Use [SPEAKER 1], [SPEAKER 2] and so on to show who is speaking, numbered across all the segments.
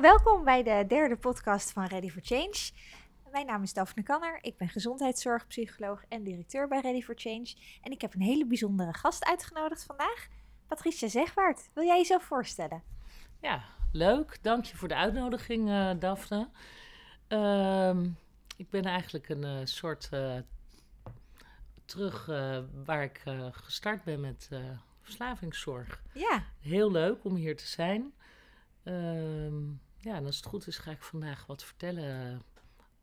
[SPEAKER 1] Welkom bij de derde podcast van Ready for Change. Mijn naam is Daphne Kanner. Ik ben gezondheidszorgpsycholoog en directeur bij Ready for Change. En ik heb een hele bijzondere gast uitgenodigd vandaag. Patricia Zegwaard, wil jij jezelf voorstellen?
[SPEAKER 2] Ja, leuk. Dank je voor de uitnodiging, uh, Daphne. Ehm, ik ben eigenlijk een uh, soort uh, terug waar ik gestart ben met verslavingszorg.
[SPEAKER 1] Ja.
[SPEAKER 2] Heel leuk om hier te zijn. Ehm, ja, en als het goed is, ga ik vandaag wat vertellen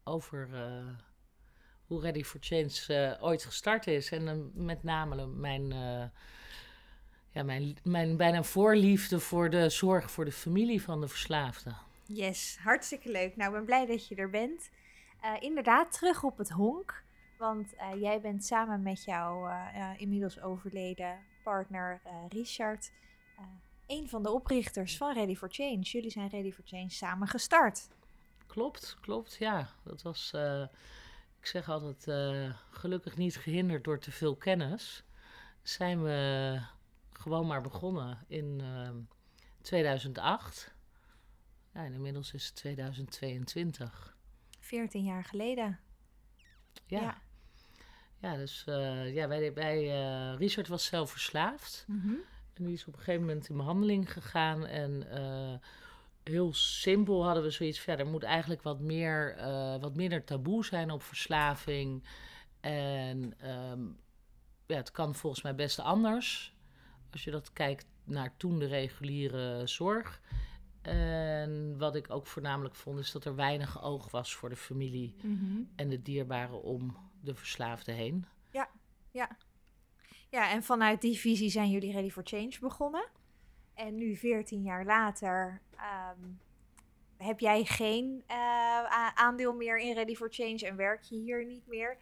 [SPEAKER 2] over hoe Ready for Change ooit gestart is. En met name mijn ja, mijn, mijn bijna voorliefde voor de zorg voor de familie van de verslaafde.
[SPEAKER 1] Yes, hartstikke leuk. Nou, ik ben blij dat je er bent. Inderdaad, terug op het honk. Want jij bent samen met jouw inmiddels overleden partner Richard een van de oprichters van Ready for Change. Jullie zijn Ready for Change samen gestart.
[SPEAKER 2] Klopt, klopt. Ja, dat was, ik zeg altijd, gelukkig niet gehinderd door te veel kennis. Zijn we gewoon maar begonnen in 2008. Ehm, ja, en inmiddels is het 2022.
[SPEAKER 1] 14 jaar geleden.
[SPEAKER 2] Ja. Ja, ja dus uh, ja, wij, wij uh, Richard was zelf verslaafd. Mm -hmm. En die is op een gegeven moment in behandeling gegaan. En uh, heel simpel hadden we zoiets verder. Er moet eigenlijk wat, meer, wat minder taboe zijn op verslaving. En um, ja, het kan volgens mij best anders als je dat kijkt naar toen de reguliere zorg. En wat ik ook voornamelijk vond, is dat er weinig oog was voor de familie
[SPEAKER 1] Mhm.
[SPEAKER 2] en de dierbaren om de verslaafde heen.
[SPEAKER 1] Ja, ja. Ja, en vanuit die visie zijn jullie Ready for Change begonnen. En nu, 14 jaar later, ehm, heb jij geen eh, aandeel meer in Ready for Change en werk je hier niet meer.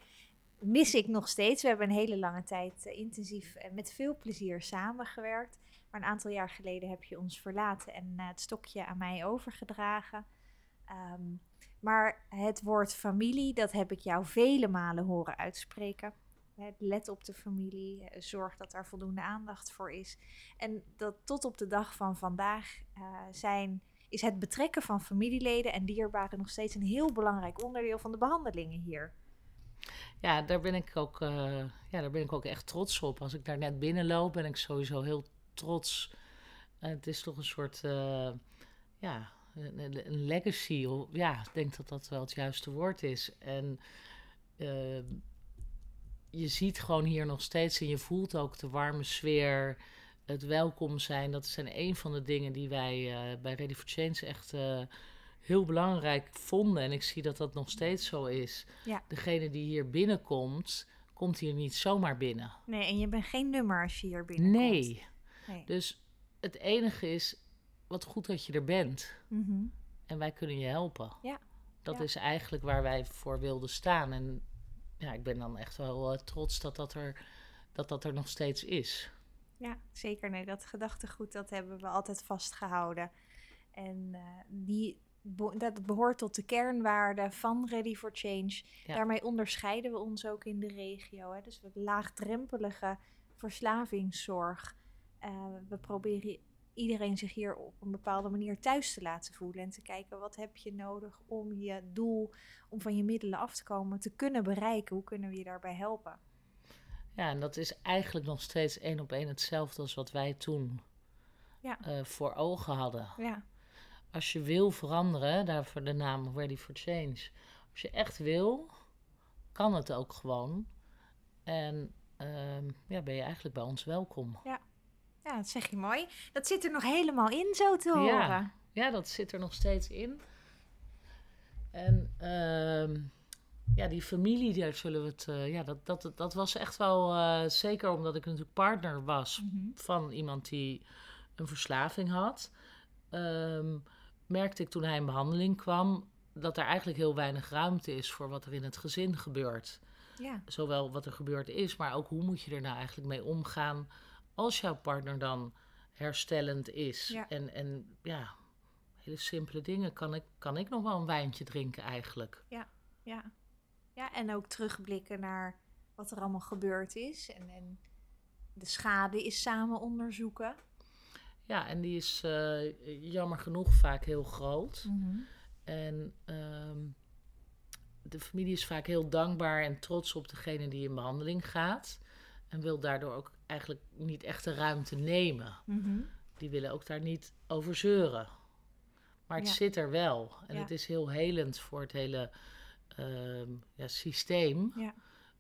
[SPEAKER 1] Mis ik nog steeds. We hebben een hele lange tijd eh, intensief en met veel plezier samengewerkt. Maar een aantal jaar geleden heb je ons verlaten en eh, het stokje aan mij overgedragen. Ehm, maar het woord familie, dat heb ik jou vele malen horen uitspreken. Let op de familie, eh, zorg dat daar voldoende aandacht voor is. En dat tot op de dag van vandaag eh, zijn, is het betrekken van familieleden en dierbaren nog steeds een heel belangrijk onderdeel van de behandelingen hier.
[SPEAKER 2] Ja, daar ben ik ook, eh, ja, daar ben ik ook echt trots op. Als ik daar net binnenloop, ben ik sowieso heel trots. Het is toch een soort, ja, een, een- legacy. Ja, ik denk dat dat wel het juiste woord is. En je ziet gewoon hier nog steeds en je voelt ook de warme sfeer, het welkom zijn. Dat zijn een van de dingen die wij eh, bij Ready for Change echt eh, heel belangrijk vonden. En ik zie dat dat nog steeds zo is.
[SPEAKER 1] Ja.
[SPEAKER 2] Degene die hier binnenkomt, komt hier niet zomaar binnen.
[SPEAKER 1] Nee, en je bent geen nummer als je hier binnenkomt.
[SPEAKER 2] Nee.
[SPEAKER 1] nee.
[SPEAKER 2] Dus het enige is, wat goed dat je er bent.
[SPEAKER 1] Mhm.
[SPEAKER 2] En wij kunnen je helpen.
[SPEAKER 1] Ja,
[SPEAKER 2] Dat
[SPEAKER 1] ja.
[SPEAKER 2] is eigenlijk waar wij voor wilden staan. En ja, ik ben dan echt wel eh, trots dat dat er, dat dat er nog steeds is.
[SPEAKER 1] Ja, zeker. Nee, dat gedachtegoed, dat hebben we altijd vastgehouden. En eh, die, dat behoort tot de kernwaarden van Ready for Change.
[SPEAKER 2] Ja.
[SPEAKER 1] Daarmee onderscheiden we ons ook in de regio. Hè. Dus we laagdrempelige verslavingszorg. Eh, we proberen iedereen zich hier op een bepaalde manier thuis te laten voelen. En te kijken, wat heb je nodig om je doel, om van je middelen af te komen, te kunnen bereiken? Hoe kunnen we je daarbij helpen?
[SPEAKER 2] Ja, en dat is eigenlijk nog steeds één op één hetzelfde als wat wij toen
[SPEAKER 1] Ja.
[SPEAKER 2] eh, voor ogen hadden.
[SPEAKER 1] Ja,
[SPEAKER 2] Als je wil veranderen, daarvoor de naam Ready for Change. Als je echt wil, kan het ook gewoon. En ehm, ja, ben je eigenlijk bij ons welkom.
[SPEAKER 1] ja, dat zeg je mooi. Dat zit er nog helemaal in, zo te horen.
[SPEAKER 2] Ja. Ja, dat zit er nog steeds in. En ehm, ja, die familie, daar zullen we het. eh, ja, dat, dat, dat was echt wel. eh, zeker omdat ik natuurlijk partner was
[SPEAKER 1] Mhm.
[SPEAKER 2] van iemand die een verslaving had. ehm, merkte ik toen hij in behandeling kwam. dat er eigenlijk heel weinig ruimte is voor wat er in het gezin gebeurt.
[SPEAKER 1] Ja,
[SPEAKER 2] Zowel wat er gebeurd is, maar ook hoe moet je er nou eigenlijk mee omgaan. Als jouw partner dan herstellend is.
[SPEAKER 1] Ja.
[SPEAKER 2] En, en ja, hele simpele dingen. Kan ik, kan ik nog wel een wijntje drinken eigenlijk?
[SPEAKER 1] ja. Ja, en ook terugblikken naar wat er allemaal gebeurd is. En, en de schade is samen onderzoeken.
[SPEAKER 2] Ja, en die is eh, jammer genoeg vaak heel groot.
[SPEAKER 1] Mhm.
[SPEAKER 2] En ehm, de familie is vaak heel dankbaar en trots op degene die in behandeling gaat. En wil daardoor ook eigenlijk niet echt de ruimte nemen.
[SPEAKER 1] Mhm.
[SPEAKER 2] Die willen ook daar niet over zeuren. Maar het
[SPEAKER 1] Ja.
[SPEAKER 2] zit er wel. En
[SPEAKER 1] Ja.
[SPEAKER 2] het is heel helend voor het hele ehm, ja, systeem
[SPEAKER 1] Ja.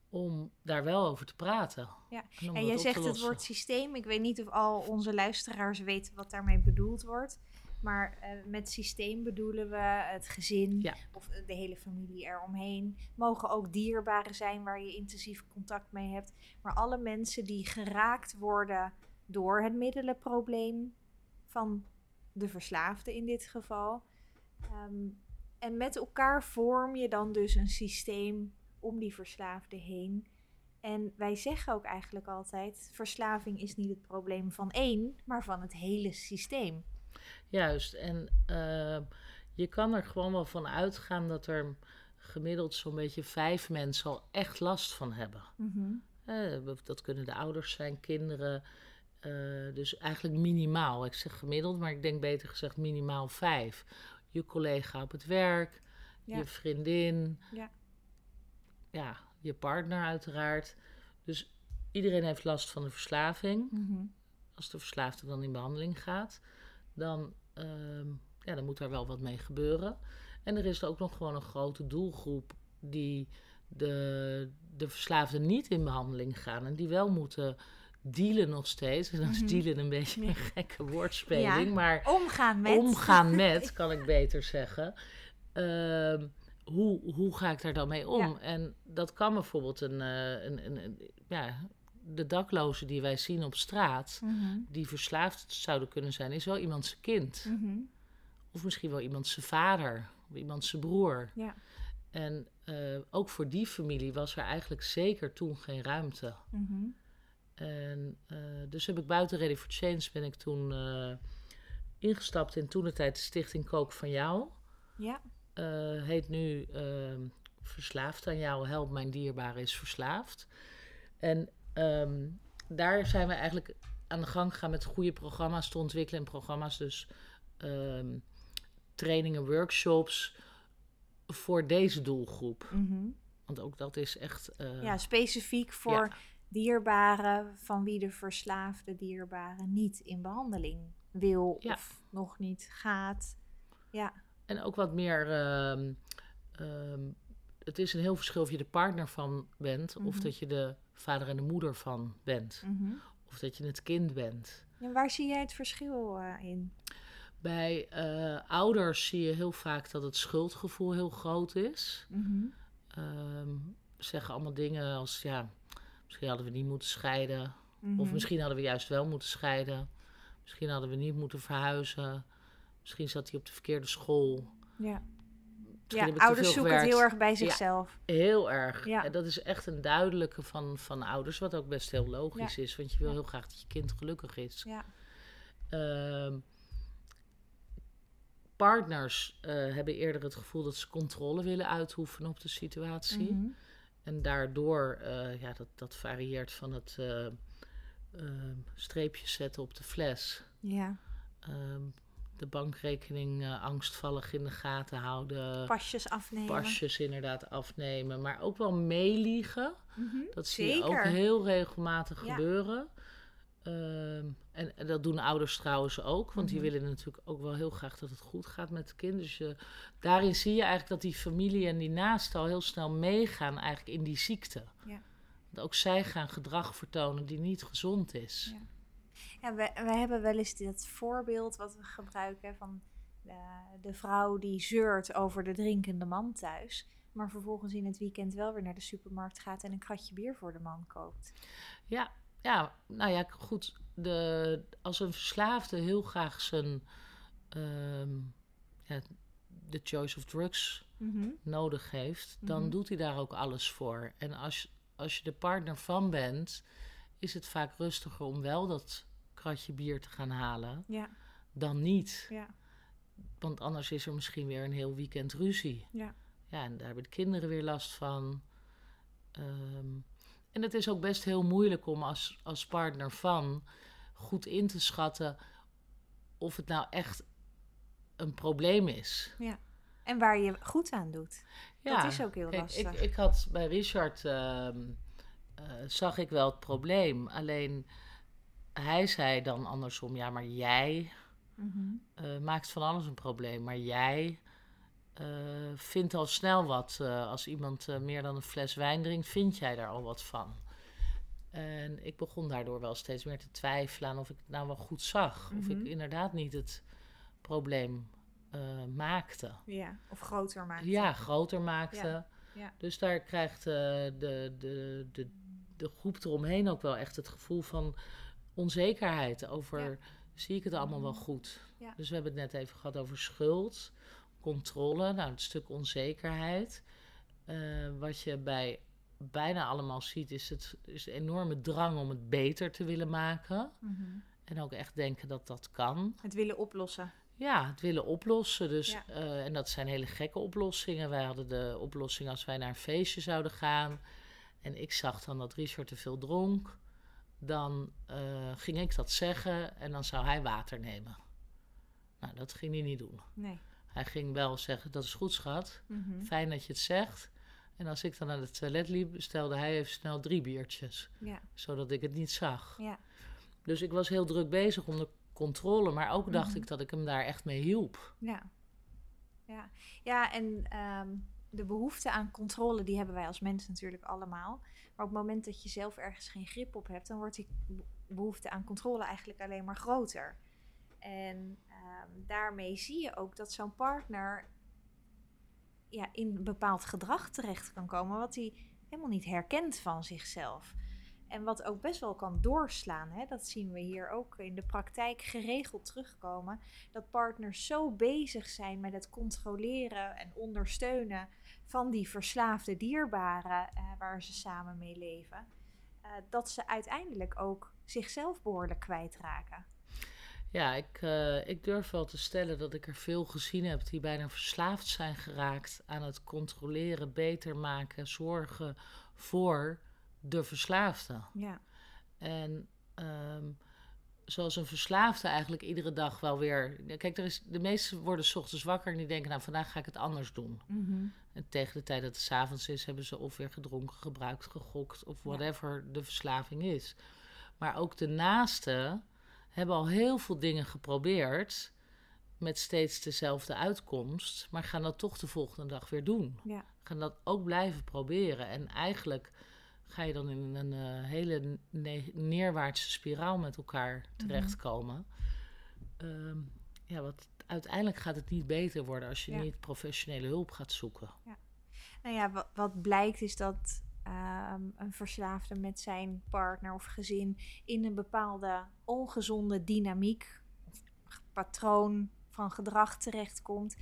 [SPEAKER 2] om daar wel over te praten.
[SPEAKER 1] Ja.
[SPEAKER 2] En,
[SPEAKER 1] En jij zegt het woord systeem. Ik weet niet of al onze luisteraars weten wat daarmee bedoeld wordt. Maar eh, met systeem bedoelen we het gezin
[SPEAKER 2] Ja.
[SPEAKER 1] of de hele familie eromheen. Mogen ook dierbaren zijn waar je intensief contact mee hebt. Maar alle mensen die geraakt worden door het middelenprobleem van de verslaafde in dit geval. Ehm, en met elkaar vorm je dan dus een systeem om die verslaafde heen. En wij zeggen ook eigenlijk altijd: verslaving is niet het probleem van één, maar van het hele systeem.
[SPEAKER 2] Juist, en eh, je kan er gewoon wel van uitgaan dat er gemiddeld zo'n beetje vijf mensen al echt last van hebben. Eh, dat kunnen de ouders zijn, kinderen. eh, dus eigenlijk minimaal. Ik zeg gemiddeld, maar ik denk beter gezegd minimaal vijf. Je collega op het werk,
[SPEAKER 1] Ja.
[SPEAKER 2] je vriendin,
[SPEAKER 1] Ja.
[SPEAKER 2] ja, je partner uiteraard. Dus iedereen heeft last van de verslaving. Als de verslaafde dan in behandeling gaat, dan, ehm, ja, dan moet daar wel wat mee gebeuren. En er is ook nog gewoon een grote doelgroep die de, de verslaafden niet in behandeling gaan en die wel moeten dealen nog steeds. En dan is
[SPEAKER 1] Mhm.
[SPEAKER 2] dealen een beetje een gekke woordspeling,
[SPEAKER 1] Ja.
[SPEAKER 2] maar
[SPEAKER 1] Omgaan met.
[SPEAKER 2] omgaan met, kan ik beter zeggen. Ehm, hoe, hoe ga ik daar dan mee om?
[SPEAKER 1] Ja.
[SPEAKER 2] En dat kan bijvoorbeeld een, eh, een, een, een- ja, de daklozen die wij zien op straat,
[SPEAKER 1] Mhm.
[SPEAKER 2] die verslaafd zouden kunnen zijn, is wel iemand zijn kind.
[SPEAKER 1] Mhm.
[SPEAKER 2] Of misschien wel iemand zijn vader, of iemand zijn broer.
[SPEAKER 1] Ja.
[SPEAKER 2] En eh, ook voor die familie was er eigenlijk zeker toen geen ruimte.
[SPEAKER 1] Mhm.
[SPEAKER 2] En eh, dus heb ik buiten Ready for Change ben ik toen eh, ingestapt in toen de tijd de stichting Kook van Jou.
[SPEAKER 1] Ja.
[SPEAKER 2] Heet nu Verslaafd aan jou, help mijn dierbare is verslaafd. En ehm, daar zijn we eigenlijk aan de gang gegaan met goede programma's te ontwikkelen. En programma's dus ehm, trainingen, workshops voor deze doelgroep.
[SPEAKER 1] Mhm.
[SPEAKER 2] Want ook dat is echt... eh,
[SPEAKER 1] ja, specifiek voor
[SPEAKER 2] ja.
[SPEAKER 1] dierbaren van wie de verslaafde dierbare niet in behandeling wil
[SPEAKER 2] Ja.
[SPEAKER 1] of nog niet gaat. Ja.
[SPEAKER 2] En ook wat meer. ehm, ehm, het is een heel verschil of je de partner van bent, of
[SPEAKER 1] Mhm.
[SPEAKER 2] dat je de vader en de moeder van bent,
[SPEAKER 1] Mhm.
[SPEAKER 2] of dat je het kind bent.
[SPEAKER 1] En waar zie jij het verschil eh, in?
[SPEAKER 2] Bij eh, ouders zie je heel vaak dat het schuldgevoel heel groot is.
[SPEAKER 1] Mhm.
[SPEAKER 2] Ehm, zeggen allemaal dingen als ja, misschien hadden we niet moeten scheiden,
[SPEAKER 1] Mhm.
[SPEAKER 2] of misschien hadden we juist wel moeten scheiden, misschien hadden we niet moeten verhuizen, misschien zat hij op de verkeerde school.
[SPEAKER 1] Ja, ja ouders zoeken het heel erg bij
[SPEAKER 2] Ja.
[SPEAKER 1] zichzelf.
[SPEAKER 2] Heel erg.
[SPEAKER 1] Ja.
[SPEAKER 2] En dat is echt een duidelijke van, van ouders, wat ook best heel logisch is. Want je wil heel graag dat je kind gelukkig is.
[SPEAKER 1] Ja.
[SPEAKER 2] Ehm, partners eh, hebben eerder het gevoel dat ze controle willen uitoefenen op de situatie.
[SPEAKER 1] Mhm.
[SPEAKER 2] En daardoor, eh, ja, dat, dat varieert van het eh, ehm, streepjes zetten op de fles.
[SPEAKER 1] ja.
[SPEAKER 2] ehm, de bankrekening eh, angstvallig in de gaten houden.
[SPEAKER 1] Pasjes afnemen.
[SPEAKER 2] pasjes inderdaad afnemen, maar ook wel meeliegen.
[SPEAKER 1] Mhm.
[SPEAKER 2] Dat zie je ook heel regelmatig
[SPEAKER 1] Ja.
[SPEAKER 2] gebeuren. Ehm, en, en dat doen ouders trouwens ook, want die
[SPEAKER 1] Mhm.
[SPEAKER 2] willen natuurlijk ook wel heel graag dat het goed gaat met het kind. Dus je, daarin zie je eigenlijk dat die familie en die naasten al heel snel meegaan eigenlijk in die ziekte.
[SPEAKER 1] Ja.
[SPEAKER 2] Want ook zij gaan gedrag vertonen die niet gezond is.
[SPEAKER 1] Ja. Ja, we, we hebben wel eens dit voorbeeld wat we gebruiken van de, de vrouw die zeurt over de drinkende man thuis. Maar vervolgens in het weekend wel weer naar de supermarkt gaat en een kratje bier voor de man koopt.
[SPEAKER 2] Ja, ja, nou ja, goed. De, als een verslaafde heel graag zijn ehm, ja, de choice of drugs nodig heeft, dan
[SPEAKER 1] Mhm.
[SPEAKER 2] doet hij daar ook alles voor. En als, als je de partner van bent, is het vaak rustiger om wel dat kratje bier te gaan halen
[SPEAKER 1] Ja,
[SPEAKER 2] dan niet.
[SPEAKER 1] ja,
[SPEAKER 2] Want anders is er misschien weer een heel weekend ruzie.
[SPEAKER 1] ja.
[SPEAKER 2] Ja, en daar hebben de kinderen weer last van. Ehm, en het is ook best heel moeilijk om als, als partner van goed in te schatten of het nou echt een probleem is.
[SPEAKER 1] Ja. En waar je goed aan doet.
[SPEAKER 2] Ja,
[SPEAKER 1] dat is ook heel
[SPEAKER 2] kijk,
[SPEAKER 1] lastig.
[SPEAKER 2] Ik, ik had bij Richard ehm, eh, zag ik wel het probleem. Alleen hij zei dan andersom: ja, maar jij
[SPEAKER 1] Mhm.
[SPEAKER 2] eh, maakt van alles een probleem. Maar jij eh, vindt al snel wat. eh, als iemand meer dan een fles wijn drinkt, vind jij daar al wat van. En ik begon daardoor wel steeds meer te twijfelen aan of ik het nou wel goed zag. Of ik
[SPEAKER 1] Mhm.
[SPEAKER 2] inderdaad niet het probleem maakte.
[SPEAKER 1] Ja, of groter maken.
[SPEAKER 2] Ja, groter maakte.
[SPEAKER 1] Ja, ja.
[SPEAKER 2] Dus daar krijgt de, de, de, de groep eromheen ook wel echt het gevoel van onzekerheid over
[SPEAKER 1] Ja.
[SPEAKER 2] zie ik het allemaal wel goed.
[SPEAKER 1] Ja.
[SPEAKER 2] Dus we hebben het net even gehad over schuld, controle, nou het stuk onzekerheid. Eh, wat je bij bijna allemaal ziet is, het, is de enorme drang om het beter te willen maken.
[SPEAKER 1] Mhm.
[SPEAKER 2] En ook echt denken dat dat kan.
[SPEAKER 1] Het willen oplossen.
[SPEAKER 2] Ja, het willen oplossen. Dus,
[SPEAKER 1] Ja.
[SPEAKER 2] eh, en dat zijn hele gekke oplossingen. Wij hadden de oplossing als wij naar een feestje zouden gaan. En ik zag dan dat Richard te veel dronk. Dan eh, ging ik dat zeggen en dan zou hij water nemen. Nou, dat ging hij niet doen.
[SPEAKER 1] Nee.
[SPEAKER 2] Hij ging wel zeggen, dat is goed schat.
[SPEAKER 1] Mhm.
[SPEAKER 2] Fijn dat je het zegt. En als ik dan naar het toilet liep, bestelde hij even snel drie biertjes.
[SPEAKER 1] Ja,
[SPEAKER 2] Zodat ik het niet zag.
[SPEAKER 1] ja.
[SPEAKER 2] Dus ik was heel druk bezig om de controle. Maar ook dacht
[SPEAKER 1] Mhm.
[SPEAKER 2] ik dat ik hem daar echt mee hielp.
[SPEAKER 1] Ja, ja. ja en ehm, de behoefte aan controle, die hebben wij als mensen natuurlijk allemaal. Maar op het moment dat je zelf ergens geen grip op hebt, dan wordt die be- behoefte aan controle eigenlijk alleen maar groter. En ehm, daarmee zie je ook dat zo'n partner ja, in bepaald gedrag terecht kan komen, wat hij helemaal niet herkent van zichzelf. En wat ook best wel kan doorslaan. Hè? Dat zien we hier ook in de praktijk geregeld terugkomen dat partners zo bezig zijn met het controleren en ondersteunen van die verslaafde dierbaren eh, waar ze samen mee leven, eh, dat ze uiteindelijk ook zichzelf behoorlijk kwijtraken.
[SPEAKER 2] Ja, ik, eh, ik durf wel te stellen dat ik er veel gezien heb die bijna verslaafd zijn geraakt aan het controleren, beter maken, zorgen voor de verslaafde.
[SPEAKER 1] Ja,
[SPEAKER 2] En ehm, zoals een verslaafde eigenlijk iedere dag wel weer. Kijk, er is, de meesten worden 's ochtends wakker en die denken, nou vandaag ga ik het anders doen. En tegen de tijd dat het 's avonds is, hebben ze of weer gedronken, gebruikt, gegokt of
[SPEAKER 1] Ja.
[SPEAKER 2] whatever de verslaving is. Maar ook de naasten hebben al heel veel dingen geprobeerd met steeds dezelfde uitkomst, maar gaan dat toch de volgende dag weer doen.
[SPEAKER 1] ja,
[SPEAKER 2] Gaan dat ook blijven proberen. En eigenlijk ga je dan in een eh, hele ne- neerwaartse spiraal met elkaar terechtkomen. Ehm, ja, wat, uiteindelijk gaat het niet beter worden als je
[SPEAKER 1] Ja.
[SPEAKER 2] niet professionele hulp gaat zoeken.
[SPEAKER 1] Nou ja, wat, wat blijkt is dat ehm, een verslaafde met zijn partner of gezin in een bepaalde ongezonde dynamiek of patroon van gedrag terechtkomt,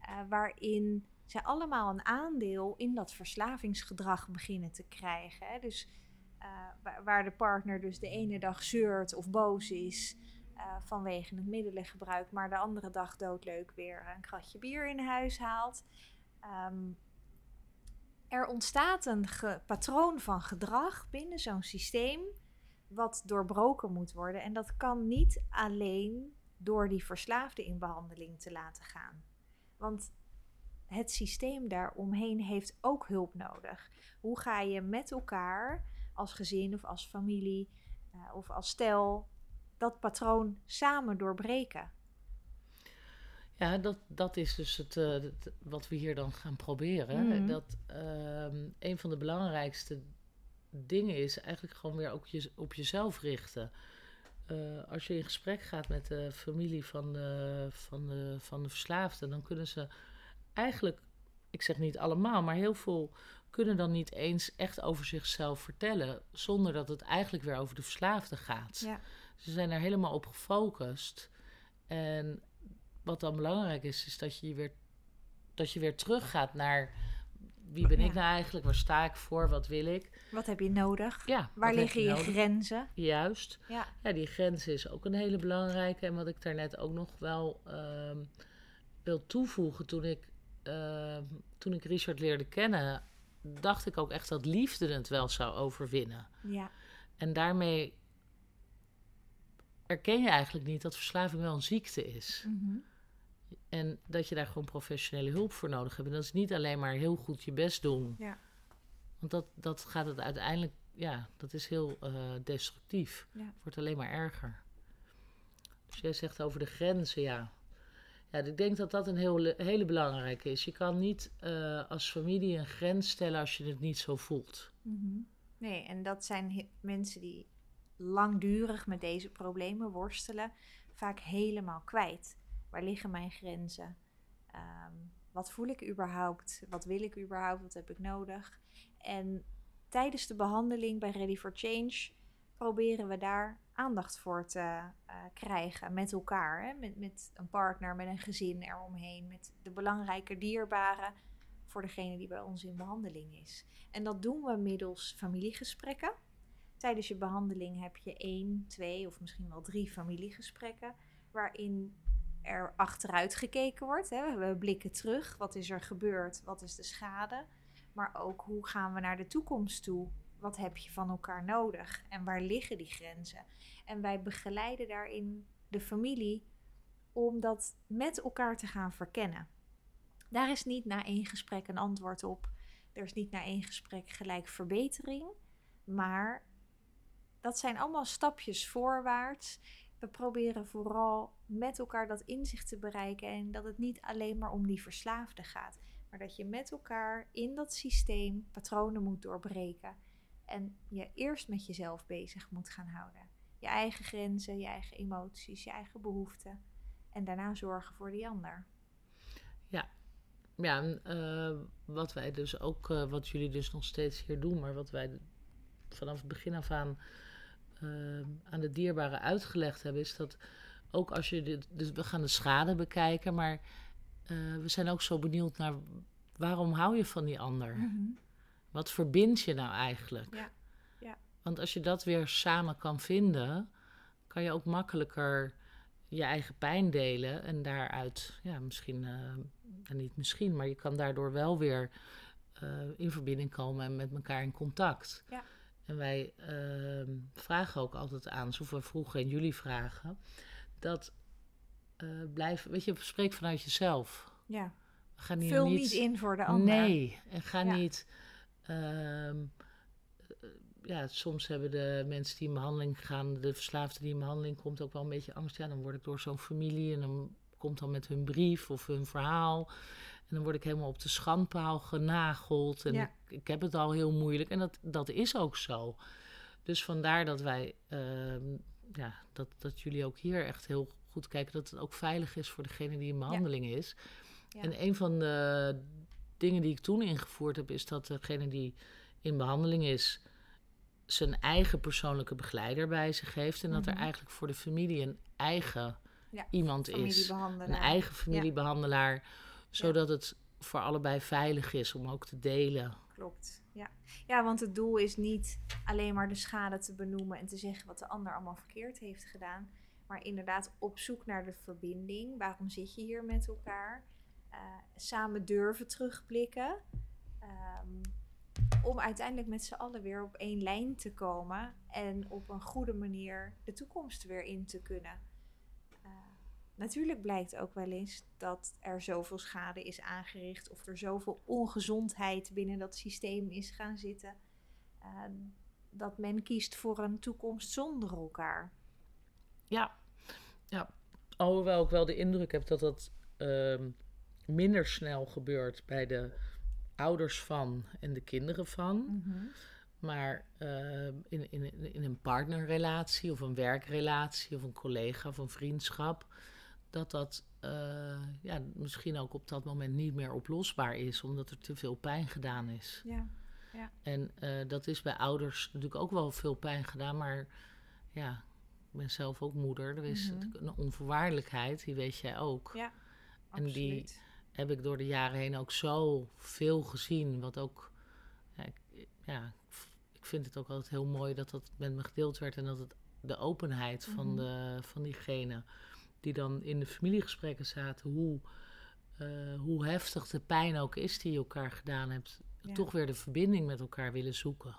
[SPEAKER 1] eh, waarin zij allemaal een aandeel in dat verslavingsgedrag beginnen te krijgen. Hè? Dus eh, waar, waar de partner dus de ene dag zeurt of boos is eh, vanwege het middelengebruik, maar de andere dag doodleuk weer een kratje bier in huis haalt. Ehm, er ontstaat een patroon van gedrag binnen zo'n systeem wat doorbroken moet worden. En dat kan niet alleen door die verslaafde in behandeling te laten gaan. Want het systeem daaromheen heeft ook hulp nodig. Hoe ga je met elkaar als gezin of als familie eh, of als stel dat patroon samen doorbreken?
[SPEAKER 2] Ja, dat, dat is dus het, eh, het- wat we hier dan gaan proberen.
[SPEAKER 1] Mhm.
[SPEAKER 2] Dat ehm, een van de belangrijkste dingen is eigenlijk gewoon weer ook je, op jezelf richten. Eh, als je in gesprek gaat met de familie van de, van, de, van de verslaafde, dan kunnen ze eigenlijk, ik zeg niet allemaal, maar heel veel kunnen dan niet eens echt over zichzelf vertellen, zonder dat het eigenlijk weer over de verslaafde gaat.
[SPEAKER 1] Ja.
[SPEAKER 2] Ze zijn er helemaal op gefocust. En wat dan belangrijk is, is dat je weer, dat je weer teruggaat naar wie ben ik nou eigenlijk, waar sta ik voor, wat wil ik.
[SPEAKER 1] Wat heb je nodig?
[SPEAKER 2] Ja,
[SPEAKER 1] Waar liggen je grenzen?
[SPEAKER 2] Juist.
[SPEAKER 1] Ja.
[SPEAKER 2] Ja, die grens is ook een hele belangrijke. En wat ik daarnet ook nog wel ehm, wil toevoegen, toen ik, ehm, toen ik Richard leerde kennen, dacht ik ook echt dat liefde het wel zou overwinnen.
[SPEAKER 1] Ja.
[SPEAKER 2] En daarmee erken je eigenlijk niet dat verslaving wel een ziekte is.
[SPEAKER 1] Mhm.
[SPEAKER 2] En dat je daar gewoon professionele hulp voor nodig hebt. En dat is niet alleen maar heel goed je best doen.
[SPEAKER 1] Ja.
[SPEAKER 2] Want dat, dat gaat het uiteindelijk, ja, dat is heel eh, destructief.
[SPEAKER 1] Ja.
[SPEAKER 2] Het wordt alleen maar erger. Dus jij zegt over de grenzen, ja. Ja, ik denk dat dat een heel, hele belangrijke is. Je kan niet eh, als familie een grens stellen als je het niet zo voelt.
[SPEAKER 1] Mhm. Nee, en dat zijn mensen die langdurig met deze problemen worstelen, vaak helemaal kwijt. Waar liggen mijn grenzen? Ehm, wat voel ik überhaupt? Wat wil ik überhaupt? Wat heb ik nodig? En tijdens de behandeling bij Ready for Change proberen we daar aandacht voor te eh, krijgen met elkaar. Hè? Met, met een partner, met een gezin eromheen, met de belangrijke dierbaren voor degene die bij ons in behandeling is. En dat doen we middels familiegesprekken. Tijdens je behandeling heb je één, twee of misschien wel drie familiegesprekken. Waarin er achteruit gekeken wordt. Hè. We blikken terug. Wat is er gebeurd? Wat is de schade? Maar ook hoe gaan we naar de toekomst toe? Wat heb je van elkaar nodig? En waar liggen die grenzen? En wij begeleiden daarin de familie om dat met elkaar te gaan verkennen. Daar is niet na één gesprek een antwoord op. Er is niet na één gesprek gelijk verbetering. Maar dat zijn allemaal stapjes voorwaarts. We proberen vooral met elkaar dat inzicht te bereiken. En dat het niet alleen maar om die verslaafde gaat. Maar dat je met elkaar in dat systeem patronen moet doorbreken. En je eerst met jezelf bezig moet gaan houden. Je eigen grenzen, je eigen emoties, je eigen behoeften. En daarna zorgen voor die ander.
[SPEAKER 2] Ja, en, eh, wat wij dus ook, eh, wat jullie dus nog steeds hier doen, maar wat wij vanaf het begin af aan eh, aan de dierbaren uitgelegd hebben, is dat ook als je dit, dus we gaan de schade bekijken, maar eh, we zijn ook zo benieuwd naar waarom hou je van die ander? Wat verbindt je nou eigenlijk?
[SPEAKER 1] Ja, ja.
[SPEAKER 2] Want als je dat weer samen kan vinden, kan je ook makkelijker je eigen pijn delen en daaruit, ja, misschien, eh, niet misschien, maar je kan daardoor wel weer eh, in verbinding komen en met elkaar in contact.
[SPEAKER 1] Ja.
[SPEAKER 2] En wij ehm, vragen ook altijd aan, zoals we vroeger en jullie vragen, dat eh blijf, weet je, spreek vanuit jezelf.
[SPEAKER 1] Ja.
[SPEAKER 2] We gaan hier
[SPEAKER 1] Vul niet in voor de ander.
[SPEAKER 2] Nee, en ga
[SPEAKER 1] Ja.
[SPEAKER 2] niet. ehm, eh, ja, soms hebben de mensen die in behandeling gaan, de verslaafde die in behandeling komt, ook wel een beetje angst. Ja, dan word ik door zo'n familie en dan komt dan met hun brief of hun verhaal. En dan word ik helemaal op de schandpaal genageld. En
[SPEAKER 1] Ja.
[SPEAKER 2] ik, ik heb het al heel moeilijk. En dat, dat is ook zo. Dus vandaar dat wij, ehm, ja, dat, dat jullie ook hier echt heel goed kijken dat het ook veilig is voor degene die in behandeling is.
[SPEAKER 1] Ja.
[SPEAKER 2] En een van de dingen die ik toen ingevoerd heb, is dat degene die in behandeling is, zijn eigen persoonlijke begeleider bij zich heeft. En dat er
[SPEAKER 1] Mhm.
[SPEAKER 2] eigenlijk voor de familie een eigen
[SPEAKER 1] Ja,
[SPEAKER 2] iemand is. Een eigen familiebehandelaar, zodat het voor allebei veilig is om ook te delen.
[SPEAKER 1] Klopt. Ja. ja, want het doel is niet alleen maar de schade te benoemen en te zeggen wat de ander allemaal verkeerd heeft gedaan. Maar inderdaad op zoek naar de verbinding. Waarom zit je hier met elkaar? Eh, samen durven terugblikken. Ehm, om uiteindelijk met z'n allen weer op één lijn te komen. En op een goede manier de toekomst weer in te kunnen. Natuurlijk blijkt ook wel eens dat er zoveel schade is aangericht. Of er zoveel ongezondheid binnen dat systeem is gaan zitten. eh, dat men kiest voor een toekomst zonder elkaar.
[SPEAKER 2] Ja, ja. Alhoewel ik wel de indruk heb dat dat ehm, minder snel gebeurt bij de ouders van en de kinderen van. Maar ehm, in, in, in een partnerrelatie of een werkrelatie of een collega of een vriendschap, dat dat eh, ja, misschien ook op dat moment niet meer oplosbaar is, omdat er te veel pijn gedaan is.
[SPEAKER 1] Ja.
[SPEAKER 2] En eh, dat is bij ouders natuurlijk ook wel veel pijn gedaan, maar ja, ik ben zelf ook moeder. Er is
[SPEAKER 1] Mhm.
[SPEAKER 2] natuurlijk een onvoorwaardelijkheid, die weet jij ook.
[SPEAKER 1] Ja,
[SPEAKER 2] En die-. Heb ik door de jaren heen ook zo veel gezien, wat ook, ja, ik, ja, ik vind het ook altijd heel mooi dat dat met me gedeeld werd en dat het de openheid van,
[SPEAKER 1] Mhm.
[SPEAKER 2] de, van diegene die dan in de familiegesprekken zaten, hoe, eh, hoe heftig de pijn ook is die je elkaar gedaan hebt,
[SPEAKER 1] Ja.
[SPEAKER 2] toch weer de verbinding met elkaar willen zoeken.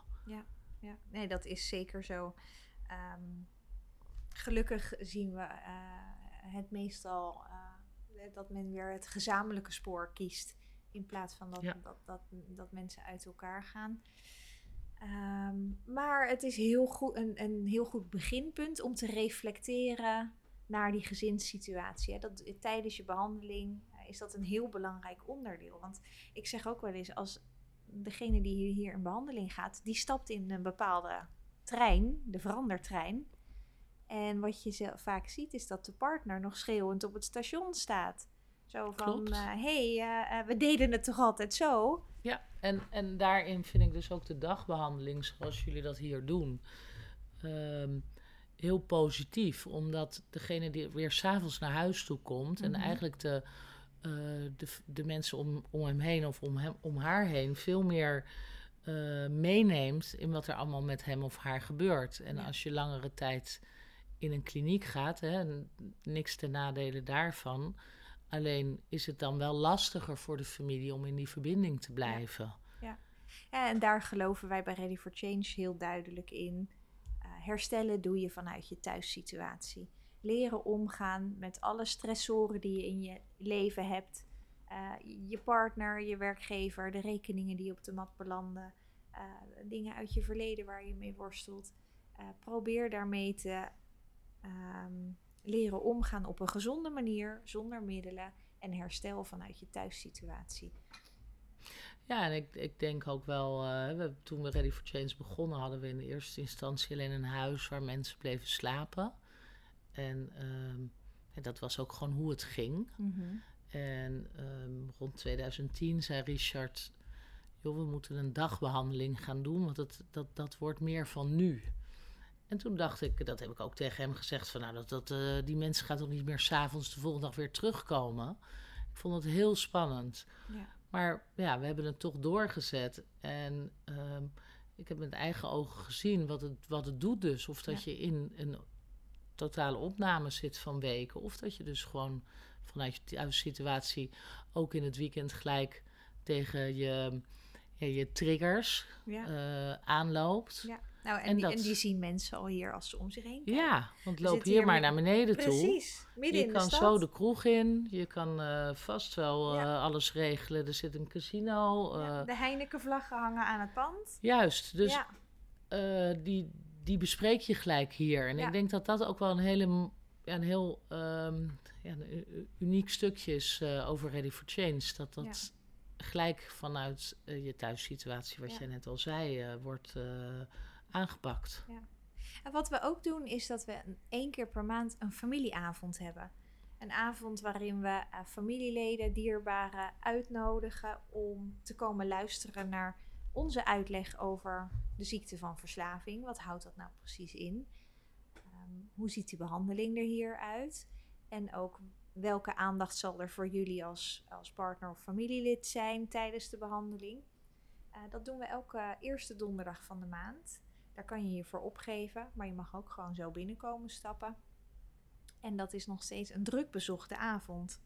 [SPEAKER 1] Ja, nee, dat is zeker zo. Ehm, gelukkig zien we eh, het meestal dat men weer het gezamenlijke spoor kiest. In plaats van dat, dat, dat, dat, mensen uit elkaar gaan. Ehm, maar het is heel goed, een, een heel goed beginpunt om te reflecteren naar die gezinssituatie. Dat, tijdens je behandeling is dat een heel belangrijk onderdeel. Want ik zeg ook wel eens, als degene die hier in behandeling gaat, die stapt in een bepaalde trein, de verandertrein. En wat je vaak ziet is dat de partner nog schreeuwend op het station staat. Zo van, hé, uh, hey, uh, uh, we deden het toch altijd zo?
[SPEAKER 2] Ja, en, en daarin vind ik dus ook de dagbehandeling zoals jullie dat hier doen... Um, heel positief. Omdat degene die weer s'avonds naar huis toe komt... en mhm. eigenlijk de, de, de mensen om, om hem heen of om, hem, om haar heen... veel meer meeneemt in wat er allemaal met hem of haar gebeurt. En als je langere tijd in een kliniek gaat, hè, niks ten nadele daarvan. Alleen is het dan wel lastiger voor de familie om in die verbinding te blijven.
[SPEAKER 1] Ja, ja. en daar geloven wij bij Ready for Change heel duidelijk in. Herstellen doe je vanuit je thuissituatie. Leren omgaan met alle stressoren die je in je leven hebt. Uh, je partner, je werkgever, de rekeningen die op de mat belanden. Uh, dingen uit je verleden waar je mee worstelt. probeer daarmee te Ehm, leren omgaan op een gezonde manier, zonder middelen en herstel vanuit je thuissituatie.
[SPEAKER 2] Ja, en ik, ik denk ook wel, uh, we, toen we Ready for Change begonnen, hadden we in de eerste instantie alleen een huis waar mensen bleven slapen. En ehm, dat was ook gewoon hoe het ging. Mhm. En um, rond 2010 zei Richard, joh, we moeten een dagbehandeling gaan doen, want dat, dat, dat wordt meer van nu. En toen dacht ik, dat heb ik ook tegen hem gezegd, van nou, dat, dat, uh, die mensen gaat toch niet meer s'avonds de volgende dag weer terugkomen. Ik vond het heel spannend. Ja. Maar ja, we hebben het toch doorgezet. En um, ik heb met eigen ogen gezien wat het, wat het doet dus. Of dat je in een totale opname zit van weken. Of dat je dus gewoon vanuit je situatie ook in het weekend gelijk tegen je, ja, je triggers ja. Uh, aanloopt.
[SPEAKER 1] Ja. Nou, en, die, en, die, zien mensen al hier als ze om zich heen kijken.
[SPEAKER 2] Ja, want loop hier maar naar beneden toe.
[SPEAKER 1] Precies, midden
[SPEAKER 2] je
[SPEAKER 1] in
[SPEAKER 2] de stad. Je kan zo de kroeg in. Je kan uh, vast wel uh, alles regelen. Er zit een casino. Uh, ja,
[SPEAKER 1] de Heineken-vlaggen hangen aan het pand.
[SPEAKER 2] Juist, dus die, die bespreek je gelijk hier. En ik denk dat dat ook wel een, hele, ja, een heel um, ja, een uniek stukje is over Ready for Change. Dat dat gelijk vanuit je thuissituatie, wat jij net al zei, wordt aangepakt. Ja.
[SPEAKER 1] En wat we ook doen is dat we één keer per maand een familieavond hebben. Een avond waarin we uh, familieleden, dierbaren uitnodigen om te komen luisteren naar onze uitleg over de ziekte van verslaving. Wat houdt dat nou precies in? Um, hoe ziet die behandeling er hier uit? En ook welke aandacht zal er voor jullie als, als partner of familielid zijn tijdens de behandeling? Uh, dat doen we elke eerste donderdag van de maand. Daar kan je je voor opgeven, maar je mag ook gewoon zo binnenkomen stappen. En dat is nog steeds een druk bezochte avond.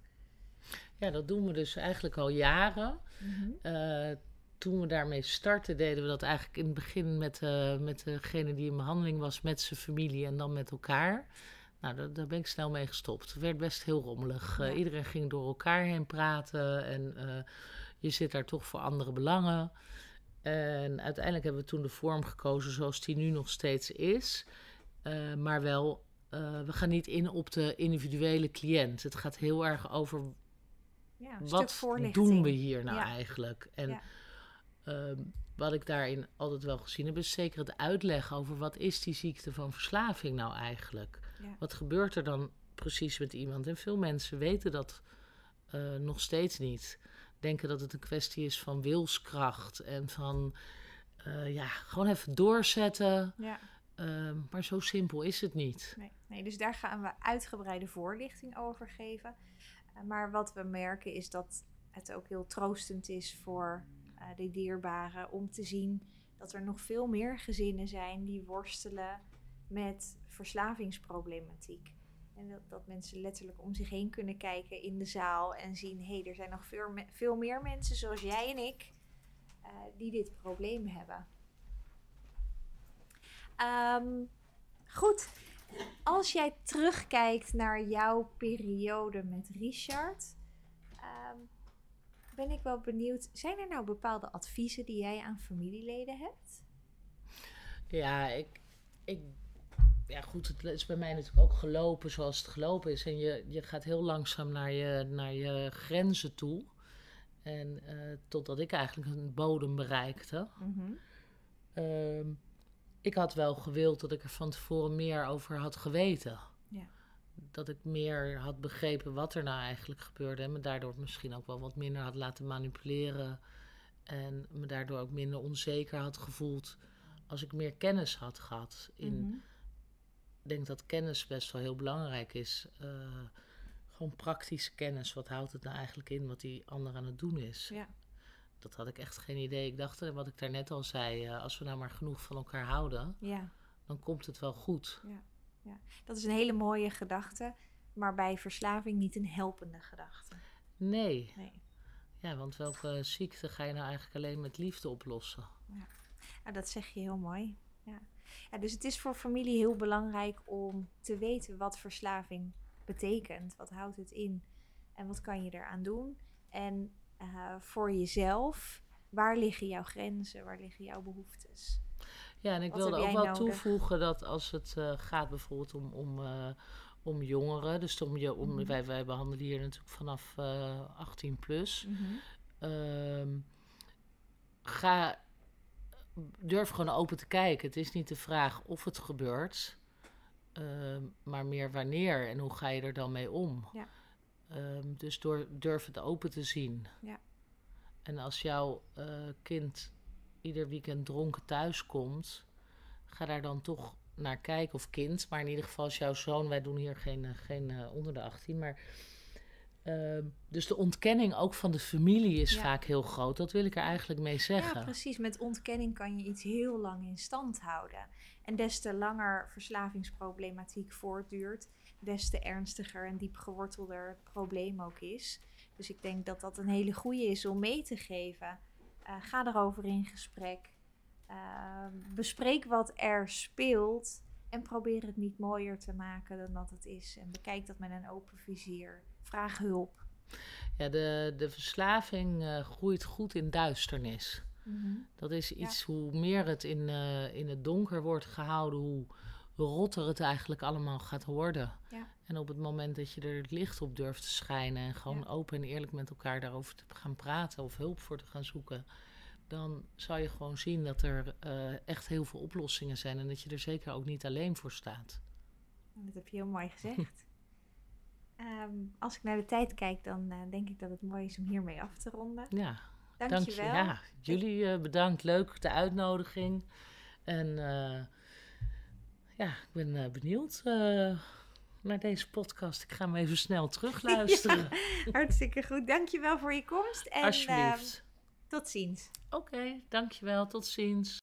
[SPEAKER 2] Ja, dat doen we dus eigenlijk al jaren. Mhm. Eh, toen we daarmee startten, deden we dat eigenlijk in het begin met, uh, met degene die in behandeling was, met zijn familie en dan met elkaar. Nou, daar, daar ben ik snel mee gestopt. Het werd best heel rommelig. Uh, iedereen ging door elkaar heen praten en je zit daar toch voor andere belangen. En uiteindelijk hebben we toen de vorm gekozen zoals die nu nog steeds is. Uh, maar wel, uh, we gaan niet in op de individuele cliënt. Het gaat heel erg over ja, wat doen we hier nou eigenlijk? En ja. uh, wat ik daarin altijd wel gezien heb, is zeker het uitleggen over wat is die ziekte van verslaving nou eigenlijk? Wat gebeurt er dan precies met iemand? En veel mensen weten dat uh, nog steeds niet denken dat het een kwestie is van wilskracht en van uh, ja, gewoon even doorzetten. Ja. Uh, maar zo simpel is het niet.
[SPEAKER 1] Nee, nee, dus daar gaan we uitgebreide voorlichting over geven. Uh, maar wat we merken is dat het ook heel troostend is voor uh, de dierbaren om te zien dat er nog veel meer gezinnen zijn die worstelen met verslavingsproblematiek. En dat, mensen letterlijk om zich heen kunnen kijken in de zaal en zien: hé, hey, er zijn nog veel, meer mensen zoals jij en ik uh, die dit probleem hebben. Um, goed, als jij terugkijkt naar jouw periode met Richard, ehm, ben ik wel benieuwd. Zijn er nou bepaalde adviezen die jij aan familieleden hebt?
[SPEAKER 2] Ja, ik, ik, ja, goed, het is bij mij natuurlijk ook gelopen zoals het gelopen is. En je, je gaat heel langzaam naar je, naar je grenzen toe. En eh, totdat ik eigenlijk een bodem bereikte.
[SPEAKER 1] Mhm.
[SPEAKER 2] Ehm, ik had wel gewild dat ik er van tevoren meer over had geweten.
[SPEAKER 1] Ja.
[SPEAKER 2] Dat ik meer had begrepen wat er nou eigenlijk gebeurde. En me daardoor misschien ook wel wat minder had laten manipuleren. En me daardoor ook minder onzeker had gevoeld als ik meer kennis had gehad. In,
[SPEAKER 1] Mhm.
[SPEAKER 2] Denk dat kennis best wel heel belangrijk is. Eh, gewoon praktische kennis. Wat houdt het nou eigenlijk in wat die ander aan het doen is?
[SPEAKER 1] Ja.
[SPEAKER 2] Dat had ik echt geen idee. Ik dacht, eh, wat ik daarnet al zei, eh, als we nou maar genoeg van elkaar houden,
[SPEAKER 1] ja,
[SPEAKER 2] dan komt het wel goed.
[SPEAKER 1] dat is een hele mooie gedachte, maar bij verslaving niet een helpende gedachte.
[SPEAKER 2] Nee.
[SPEAKER 1] Nee.
[SPEAKER 2] Ja, want welke ziekte ga je nou eigenlijk alleen met liefde oplossen?
[SPEAKER 1] Nou, dat zeg je heel mooi. Ja. Dus het is voor familie heel belangrijk om te weten wat verslaving betekent. Wat houdt het in en wat kan je eraan doen? En eh, voor jezelf, waar liggen jouw grenzen? Waar liggen jouw behoeftes?
[SPEAKER 2] Ja, en ik
[SPEAKER 1] Wat
[SPEAKER 2] wilde ook wel
[SPEAKER 1] nodig?
[SPEAKER 2] toevoegen dat als het eh, gaat bijvoorbeeld om, om, eh, om jongeren, dus om je, om,
[SPEAKER 1] Mhm.
[SPEAKER 2] wij, wij behandelen hier natuurlijk vanaf eh 18 plus. Ehm, ga, durf gewoon open te kijken. Het is niet de vraag of het gebeurt, ehm, maar meer wanneer en hoe ga je er dan mee om.
[SPEAKER 1] Ja.
[SPEAKER 2] Ehm, dus door, durf het open te zien.
[SPEAKER 1] Ja.
[SPEAKER 2] En als jouw eh, kind ieder weekend dronken thuis komt, ga daar dan toch naar kijken. Of kind, maar in ieder geval als jouw zoon, wij doen hier geen, eh, geen eh, onder de 18, maar Ehm, dus de ontkenning ook van de familie is
[SPEAKER 1] Ja.
[SPEAKER 2] vaak heel groot. Dat wil ik er eigenlijk mee
[SPEAKER 1] Ja,
[SPEAKER 2] zeggen.
[SPEAKER 1] precies. Met ontkenning kan je iets heel lang in stand houden. En des te langer verslavingsproblematiek voortduurt, des te ernstiger en diep gewortelder het probleem ook is. Dus ik denk dat dat een hele goede is om mee te geven. Eh, ga erover in gesprek. Ehm, bespreek wat er speelt. En probeer het niet mooier te maken dan dat het is. En bekijk dat met een open vizier. Vraag hulp.
[SPEAKER 2] Ja, de, de verslaving eh, groeit goed in duisternis. Dat is iets, hoe meer het in, eh, in het donker wordt gehouden, hoe rotter het eigenlijk allemaal gaat worden.
[SPEAKER 1] Ja.
[SPEAKER 2] En op het moment dat je er het licht op durft te schijnen en gewoon
[SPEAKER 1] Ja.
[SPEAKER 2] open en eerlijk met elkaar daarover te gaan praten of hulp voor te gaan zoeken, dan zal je gewoon zien dat er eh, echt heel veel oplossingen zijn en dat je er zeker ook niet alleen voor staat.
[SPEAKER 1] Dat heb je heel mooi gezegd. Ehm, als ik naar de tijd kijk, dan eh, denk ik dat het mooi is om hiermee af te ronden.
[SPEAKER 2] Ja,
[SPEAKER 1] Dank,
[SPEAKER 2] dank
[SPEAKER 1] je.
[SPEAKER 2] Ja, jullie eh, bedankt. Leuk de uitnodiging. En ja, ik ben benieuwd naar deze podcast. Ik ga hem even snel terugluisteren.
[SPEAKER 1] Hartstikke goed. Dank je wel voor je komst. En ehm,
[SPEAKER 2] Alsjeblieft.
[SPEAKER 1] Tot ziens.
[SPEAKER 2] Oké, dankjewel. Tot ziens.